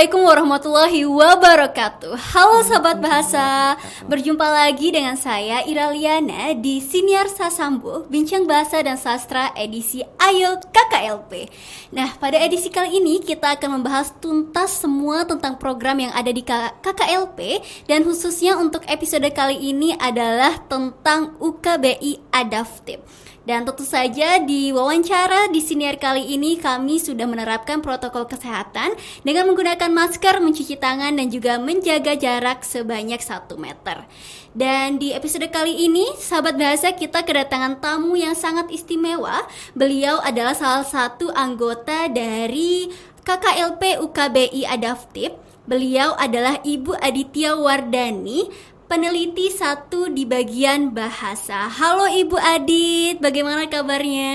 Assalamualaikum warahmatullahi wabarakatuh. Halo sahabat bahasa Berjumpa lagi dengan saya Iraliana di Siniar Sasambu Bincang Bahasa dan Sastra edisi Ayo KKLP Nah pada edisi kali ini kita akan membahas tuntas semua tentang program yang ada di KKLP Dan khususnya untuk episode kali ini adalah tentang UKBI Adaptif dan tentu saja di wawancara di siniar kali ini kami sudah menerapkan protokol kesehatan dengan menggunakan masker, mencuci tangan dan juga menjaga jarak sebanyak 1 meter. Dan di episode kali ini, sahabat bahasa kita kedatangan tamu yang sangat istimewa. Beliau adalah salah satu anggota dari KKLP UKBI Adaptif. Beliau adalah Ibu Aditya Wardani, peneliti satu di bagian bahasa. Halo Ibu Adit, bagaimana kabarnya?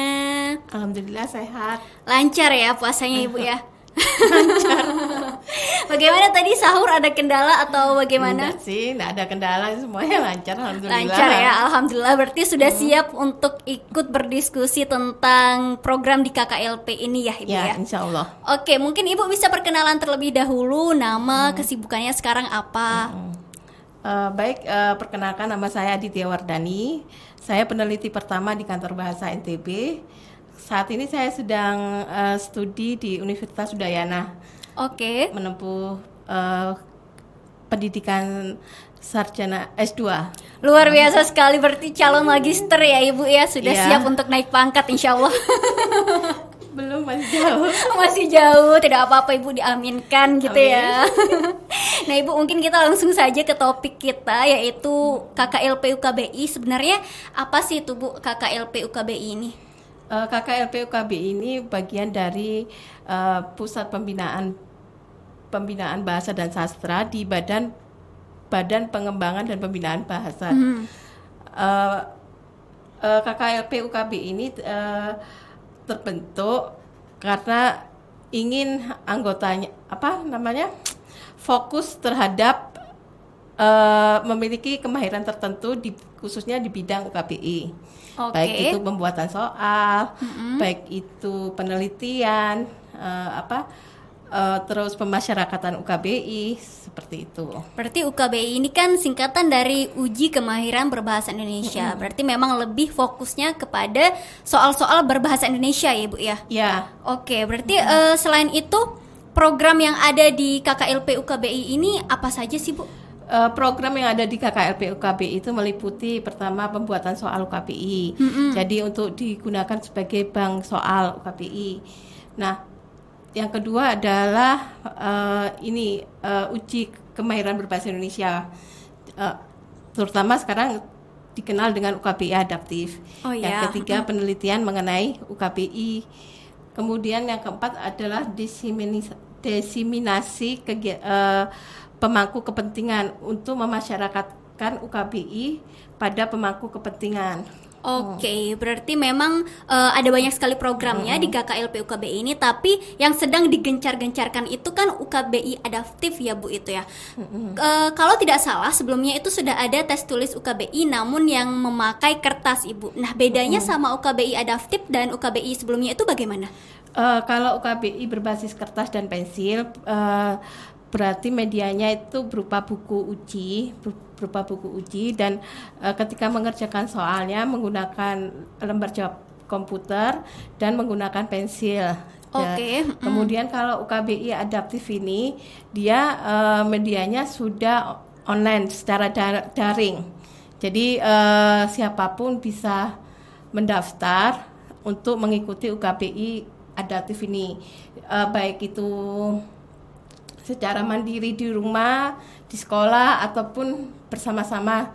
Alhamdulillah sehat. Lancar ya puasanya Ibu ya? Lancar. bagaimana tadi sahur ada kendala atau bagaimana? Enggak sih, enggak ada kendala, semuanya lancar alhamdulillah. Lancar ya, alhamdulillah. Berarti sudah hmm. siap untuk ikut berdiskusi tentang program di KKLP ini ya Ibu ya? Ya, insya Allah. Oke, mungkin Ibu bisa perkenalan terlebih dahulu nama, hmm. kesibukannya sekarang apa? Hmm Uh, baik, uh, perkenalkan nama saya Aditya Wardani. Saya peneliti pertama di kantor bahasa NTB. Saat ini saya sedang uh, studi di Universitas Udayana. Oke. Okay. Menempuh uh, pendidikan sarjana S2. Luar biasa sekali berarti calon magister ya Ibu ya sudah yeah. siap untuk naik pangkat insya Allah. Belum masih jauh. masih jauh, tidak apa-apa Ibu diaminkan gitu Amin. ya. nah, Ibu mungkin kita langsung saja ke topik kita yaitu KKLP UKBI. Sebenarnya apa sih itu Bu KKLP UKBI ini? Uh, eh, KKLP UKBI ini bagian dari uh, pusat pembinaan pembinaan bahasa dan sastra di Badan Badan Pengembangan dan Pembinaan Bahasa. Hmm. Uh, uh, KKLP UKBI ini uh, terbentuk karena ingin anggotanya apa namanya fokus terhadap uh, memiliki kemahiran tertentu di khususnya di bidang UKBI. Okay. Baik itu pembuatan soal, mm -hmm. baik itu penelitian, uh, apa uh, terus pemasyarakatan UKBI seperti itu. Berarti UKBI ini kan singkatan dari uji kemahiran berbahasa Indonesia. Hmm. Berarti memang lebih fokusnya kepada soal-soal berbahasa Indonesia ya, Bu ya. Ya. Oke, berarti hmm. uh, selain itu program yang ada di KKLP UKBI ini apa saja sih, Bu? Uh, program yang ada di KKLP UKBI itu meliputi pertama pembuatan soal UKBI. -hmm. Jadi untuk digunakan sebagai bank soal UKBI. Nah, yang kedua adalah uh, ini uh, uji kemahiran berbahasa Indonesia, uh, terutama sekarang dikenal dengan UKBI adaptif. Oh, yang ya. ketiga penelitian mengenai UKBI. Kemudian yang keempat adalah desiminasi uh, pemangku kepentingan untuk memasyarakatkan UKBI pada pemangku kepentingan. Oke, okay, berarti memang uh, ada banyak sekali programnya hmm. di KKLP UKBI ini, tapi yang sedang digencar-gencarkan itu kan UKBI adaptif ya Bu itu ya. Hmm. Uh, kalau tidak salah sebelumnya itu sudah ada tes tulis UKBI, namun yang memakai kertas Ibu. Nah bedanya hmm. sama UKBI adaptif dan UKBI sebelumnya itu bagaimana? Uh, kalau UKBI berbasis kertas dan pensil, uh, berarti medianya itu berupa buku uji berupa buku uji dan uh, ketika mengerjakan soalnya menggunakan lembar jawab komputer dan menggunakan pensil. Oke. Okay. Ya. Kemudian kalau UKBI adaptif ini dia uh, medianya sudah online secara daring. Jadi uh, siapa pun bisa mendaftar untuk mengikuti UKBI adaptif ini, uh, baik itu secara mandiri di rumah, di sekolah ataupun bersama-sama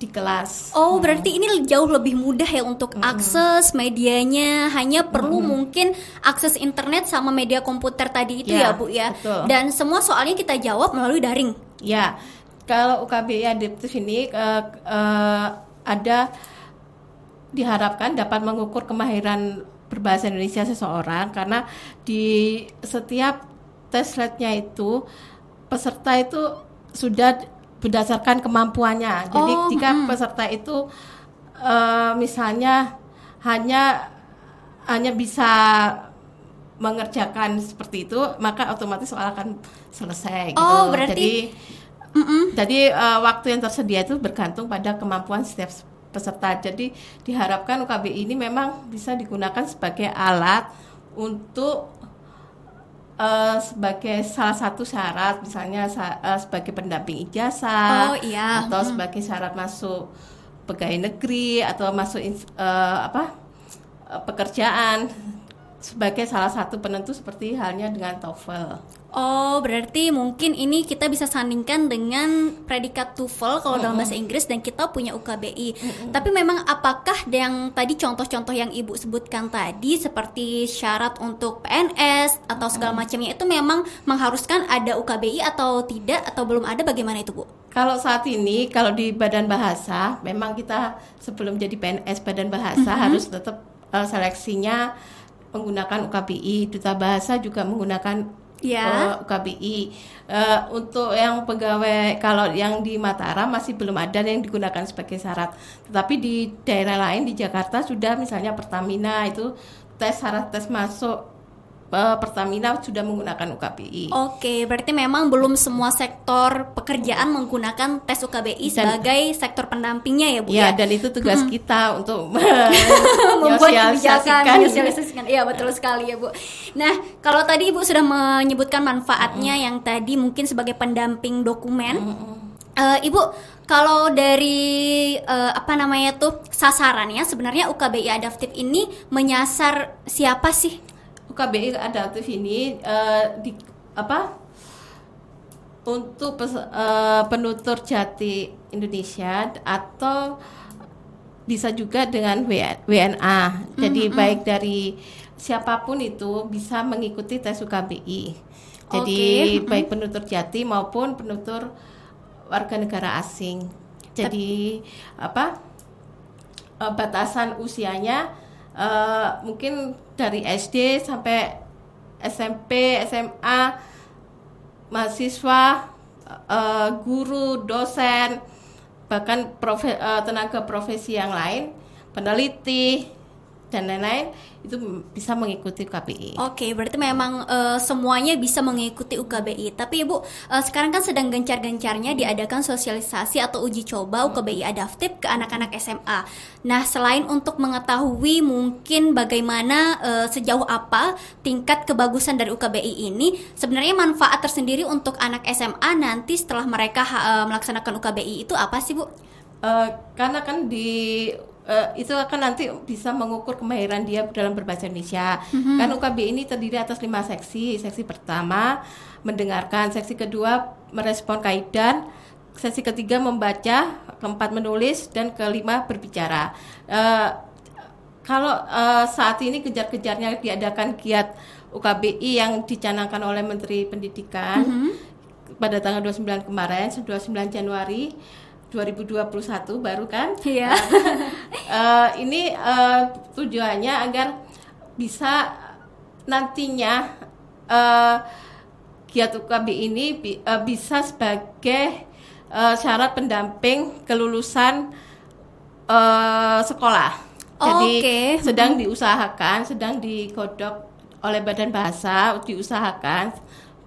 di kelas. Oh, hmm. berarti ini jauh lebih mudah ya untuk hmm. akses medianya. Hanya perlu hmm. mungkin akses internet sama media komputer tadi itu ya, ya Bu ya. Betul. Dan semua soalnya kita jawab melalui daring. Ya. Kalau UKBI adaptif ini uh, uh, ada diharapkan dapat mengukur kemahiran berbahasa Indonesia seseorang karena di setiap tes nya itu peserta itu sudah berdasarkan kemampuannya. Jadi oh, jika hmm. peserta itu uh, misalnya hanya hanya bisa mengerjakan seperti itu maka otomatis soal akan selesai gitu. Oh, berarti- Jadi Mm-mm. jadi eh, waktu yang tersedia itu bergantung pada kemampuan setiap peserta. Jadi diharapkan UKBI ini memang bisa digunakan sebagai alat untuk eh, sebagai salah satu syarat, misalnya sa- eh, sebagai pendamping ijazah Oh, iya. atau sebagai syarat masuk pegawai negeri atau masuk eh, apa pekerjaan sebagai salah satu penentu seperti halnya dengan TOEFL. Oh, berarti mungkin ini kita bisa sandingkan dengan predikat TOEFL kalau dalam bahasa Inggris dan kita punya UKBI. Tapi memang apakah yang tadi contoh-contoh yang Ibu sebutkan tadi seperti syarat untuk PNS atau segala macamnya itu memang mengharuskan ada UKBI atau tidak atau belum ada bagaimana itu, Bu? Kalau saat ini, kalau di Badan Bahasa, memang kita sebelum jadi PNS Badan Bahasa harus tetap eh, seleksinya menggunakan UKBI. Duta Bahasa juga menggunakan Ya. eh, UKBI. Eh, untuk yang pegawai, kalau yang di Mataram masih belum ada yang digunakan sebagai syarat. Tetapi di daerah lain di Jakarta sudah, misalnya Pertamina itu tes syarat tes masuk Pertamina sudah menggunakan UKBI. Oke, berarti memang belum semua sektor pekerjaan menggunakan tes UKBI Dan- sebagai sektor pendampingnya ya, Bu Ya, ya? dan itu tugas kita untuk membuat kebijakan, menyosialisasikan. Iya betul sekali ya bu. Nah kalau tadi ibu sudah menyebutkan manfaatnya yang tadi mungkin sebagai pendamping dokumen, Eh, ibu kalau dari eh, apa namanya tuh sasarannya sebenarnya UKBI adaptif ini menyasar siapa sih? UKBI adaptif ini eh, di apa untuk pes- eh, penutur jati Indonesia atau bisa juga dengan WNA. Jadi baik dari siapa pun itu bisa mengikuti tes UKBI. Jadi Oke, baik penutur jati maupun penutur warga negara asing. Jadi apa eh, batasan usianya eh, mungkin dari SD sampai SMP, SMA, mahasiswa, eh, guru, dosen, bahkan profe- eh, tenaga profesi yang lain, peneliti dan lain-lain itu bisa mengikuti KPI. Oke, berarti memang eh, semuanya bisa mengikuti UKBI. Tapi Ibu, eh, sekarang kan sedang gencar-gencarnya diadakan sosialisasi atau uji coba UKBI adaptif ke anak-anak SMA. Nah, selain untuk mengetahui mungkin bagaimana eh, sejauh apa tingkat kebagusan dari UKBI ini, sebenarnya manfaat tersendiri untuk anak SMA nanti setelah mereka eh, melaksanakan UKBI itu apa sih, Bu? Eh, karena kan di eh, itu akan nanti bisa mengukur kemahiran dia dalam berbahasa Indonesia. Kan UKB ini terdiri atas lima seksi. Seksi pertama mendengarkan, seksi kedua merespon kaidan, seksi ketiga membaca, keempat menulis, dan kelima berbicara. Eh, kalau eh, saat ini kejar-kejarnya diadakan giat UKBI yang dicanangkan oleh Menteri Pendidikan pada tanggal 29 kemarin, 29 Januari 2021 baru kan? Iya. Eh, ini eh, tujuannya agar bisa nantinya eh, giat UKB ini bi- eh, bisa sebagai eh, syarat pendamping kelulusan eh, sekolah. Jadi Oke. sedang diusahakan, sedang digodok oleh Badan Bahasa diusahakan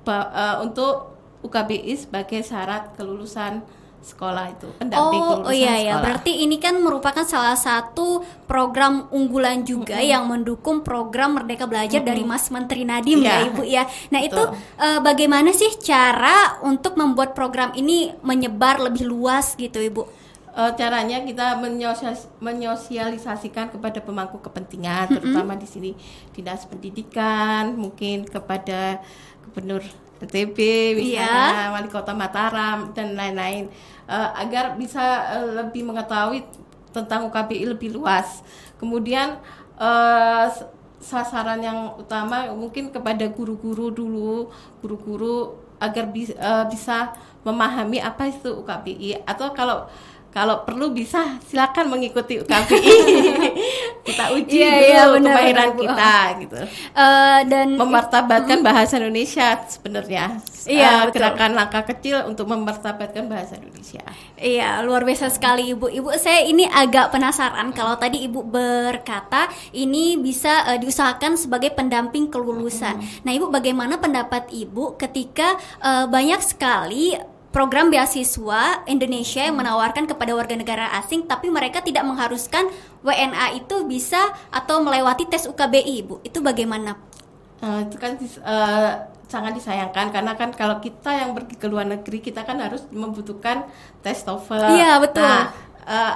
ba- eh, untuk UKBI sebagai syarat kelulusan sekolah itu pendamping Oh, oh iya ya, berarti ini kan merupakan salah satu program unggulan juga yang mendukung program Merdeka Belajar dari Mas Menteri Nadiem ya Iya, Ibu ya. Nah, itu eh, bagaimana sih cara untuk membuat program ini menyebar lebih luas gitu Ibu? Eh, caranya kita menyosialis- menyosialisasikan kepada pemangku kepentingan, terutama di sini dinas pendidikan, mungkin kepada gubernur NTB, misalnya wali kota Mataram dan lain-lain, Eh, agar bisa eh, lebih mengetahui tentang UKBI lebih luas. Kemudian s- sasaran yang utama mungkin kepada guru-guru dulu, guru-guru agar bis- eh, bisa memahami apa itu UKBI atau kalau kalau perlu bisa silakan mengikuti UKBI. kita uji Iya, dulu iya, benar, kemahiran benar, Bu. kita gitu. Eh, dan Memartabatkan bahasa Indonesia sebenarnya. Iya, Eh, betul. gerakan langkah kecil untuk memartabatkan bahasa Indonesia. Iya, luar biasa sekali Ibu. Ibu, saya ini agak penasaran kalau tadi Ibu berkata ini bisa eh, diusahakan sebagai pendamping kelulusan. Nah, Ibu bagaimana pendapat Ibu ketika eh, banyak sekali program beasiswa Indonesia yang menawarkan kepada warga negara asing tapi mereka tidak mengharuskan WNA itu bisa atau melewati tes UKBI, Ibu. Itu bagaimana? Eh, itu kan eh, sangat disayangkan karena kan kalau kita yang pergi ke luar negeri kita kan harus membutuhkan tes TOEFL. Iya, betul. Nah, eh,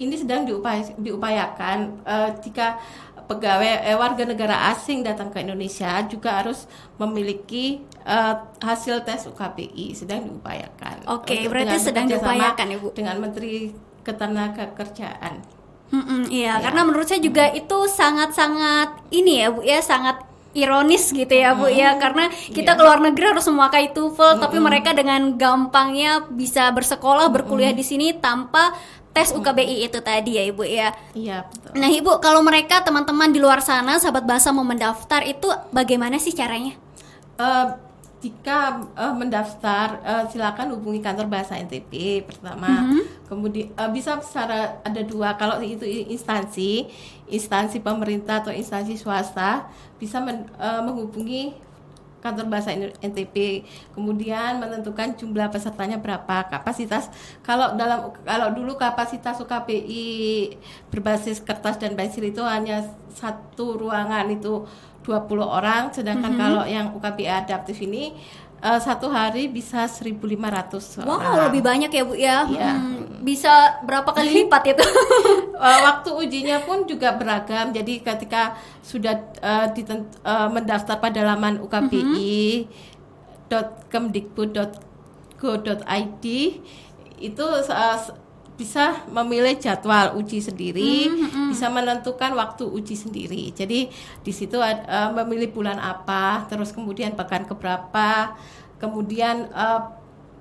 ini sedang diupay- diupayakan eh, jika pegawai eh, warga negara asing datang ke Indonesia juga harus memiliki eh, hasil tes UKBI sedang diupayakan. Oke, Untuk berarti sedang diupayakan, Ibu. Dengan Menteri Ketenagakerjaan. Mm-mm, iya, Iya. karena menurut saya juga itu sangat-sangat ini ya Bu ya, sangat ironis gitu ya Bu ya, karena kita Iya. ke luar negeri harus memakai TOEFL, tapi mereka dengan gampangnya bisa bersekolah, berkuliah di sini tanpa tes UKBI itu tadi ya Ibu ya. Iya, betul. Nah Ibu, kalau mereka teman-teman di luar sana, sahabat bahasa mau mendaftar itu bagaimana sih caranya? Eh, jika eh, mendaftar eh, silakan hubungi kantor bahasa NTB pertama. Kemudian eh, bisa secara ada dua. Kalau itu instansi instansi pemerintah atau instansi swasta bisa men- eh, menghubungi kantor bahasa NTB kemudian menentukan jumlah pesertanya berapa kapasitas. Kalau dalam kalau dulu kapasitas UKBI berbasis kertas dan pensil itu hanya satu ruangan itu 20 orang sedangkan kalau yang UKBI adaptif ini eh, satu hari bisa 1.500 Wow, orang. lebih banyak ya Bu ya. Iya. Hmm, bisa berapa kali lipat itu? Eh, waktu ujinya pun juga beragam. Jadi ketika sudah eh, diten- eh, mendaftar pada laman ukbi .kemdikbud.go.id itu eh, s- bisa memilih jadwal uji sendiri, bisa menentukan waktu uji sendiri. Jadi di situ eh, memilih bulan apa, terus kemudian pekan keberapa, kemudian eh,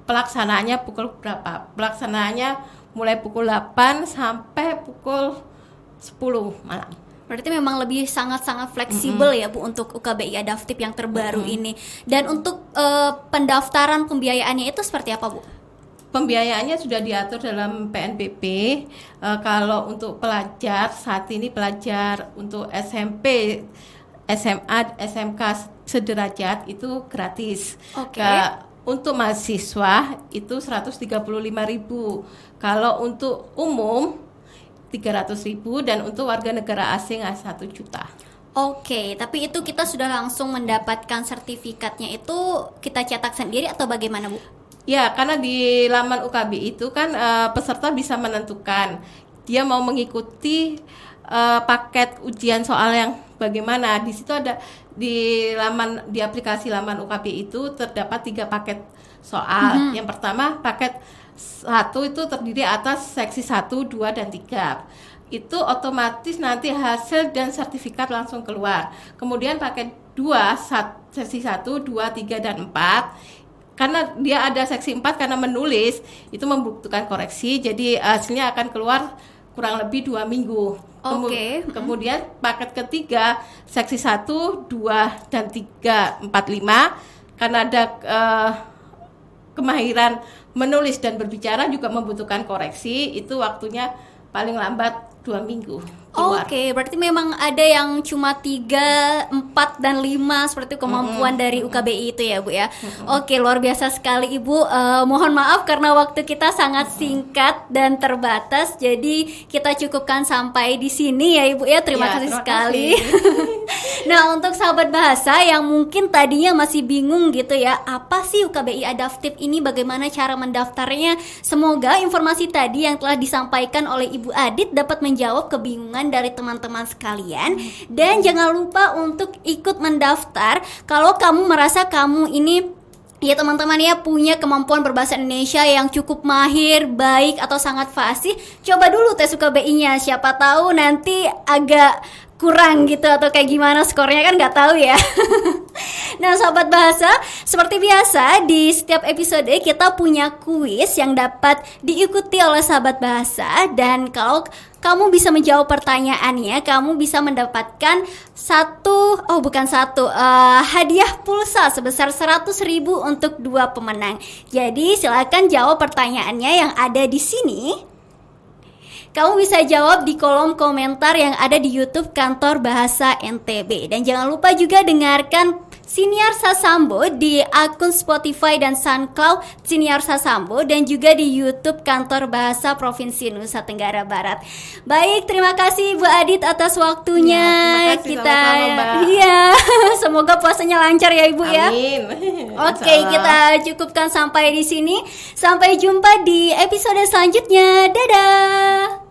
pelaksanaannya pukul berapa? Pelaksanaannya mulai pukul 8 sampai pukul 10 malam. Berarti memang lebih sangat-sangat fleksibel ya Bu untuk UKBI Adaptif yang terbaru ini. Dan untuk eh, pendaftaran pembiayaannya itu seperti apa Bu? Pembiayaannya sudah diatur dalam PNBP. Eh, kalau untuk pelajar saat ini pelajar untuk SMP, SMA, SMK sederajat itu gratis. Oke. Ke- untuk mahasiswa itu 135.000. Kalau untuk umum 300.000 dan untuk warga negara asing 1 juta. Oke, tapi itu kita sudah langsung mendapatkan sertifikatnya itu kita cetak sendiri atau bagaimana Bu? Ya, karena di laman UKB itu kan eh, peserta bisa menentukan dia mau mengikuti eh, paket ujian soal yang bagaimana. Di situ ada di laman di aplikasi laman UKB itu terdapat tiga paket soal. Yang pertama paket satu itu terdiri atas seksi 1, 2 dan 3 itu otomatis nanti hasil dan sertifikat langsung keluar. Kemudian paket 2, sat- seksi 1, 2, 3 dan 4 karena dia ada seksi 4 karena menulis itu membutuhkan koreksi jadi hasilnya akan keluar kurang lebih dua minggu. Kemu- Oke. Kemudian paket ketiga seksi 1, 2 dan 3, 4, 5 karena ada eh, kemahiran menulis dan berbicara juga membutuhkan koreksi itu waktunya paling lambat dua minggu keluar. Oke, berarti memang ada yang cuma 3, 4 dan 5 seperti kemampuan dari UKBI itu ya, Bu ya. Oke, luar biasa sekali Ibu. Eh, mohon maaf karena waktu kita sangat singkat dan terbatas. Jadi kita cukupkan sampai di sini ya, Ibu ya. Terima Ya, kasih terima sekali. kasih. nah, untuk sahabat bahasa yang mungkin tadinya masih bingung gitu ya, apa sih UKBI Adaptif ini bagaimana cara mendaftarnya? Semoga informasi tadi yang telah disampaikan oleh Ibu Adit dapat menjawab kebingungan dari teman-teman sekalian. Dan jangan lupa untuk ikut mendaftar kalau kamu merasa kamu ini Ya teman-teman ya punya kemampuan berbahasa Indonesia yang cukup mahir, baik atau sangat fasih. Coba dulu tes UKBI-nya, siapa tahu nanti agak kurang gitu atau kayak gimana skornya kan nggak tahu ya Nah, sahabat bahasa, seperti biasa di setiap episode kita punya kuis yang dapat diikuti oleh sahabat bahasa dan kalau kamu bisa menjawab pertanyaannya, kamu bisa mendapatkan satu, oh bukan satu, uh, hadiah pulsa sebesar 100 ribu untuk dua pemenang. Jadi silakan jawab pertanyaannya yang ada di sini. Kamu bisa jawab di kolom komentar yang ada di YouTube Kantor Bahasa NTB. Dan jangan lupa juga dengarkan Siniar Sasambo di akun Spotify dan SoundCloud Siniar Sasambo dan juga di YouTube Kantor Bahasa Provinsi Nusa Tenggara Barat. Baik, terima kasih Bu Adit atas waktunya. Ya, kasih, kita iya, semoga puasanya lancar ya Ibu ya. Amin. Oke, kita cukupkan sampai di sini. Sampai jumpa di episode selanjutnya. Dadah.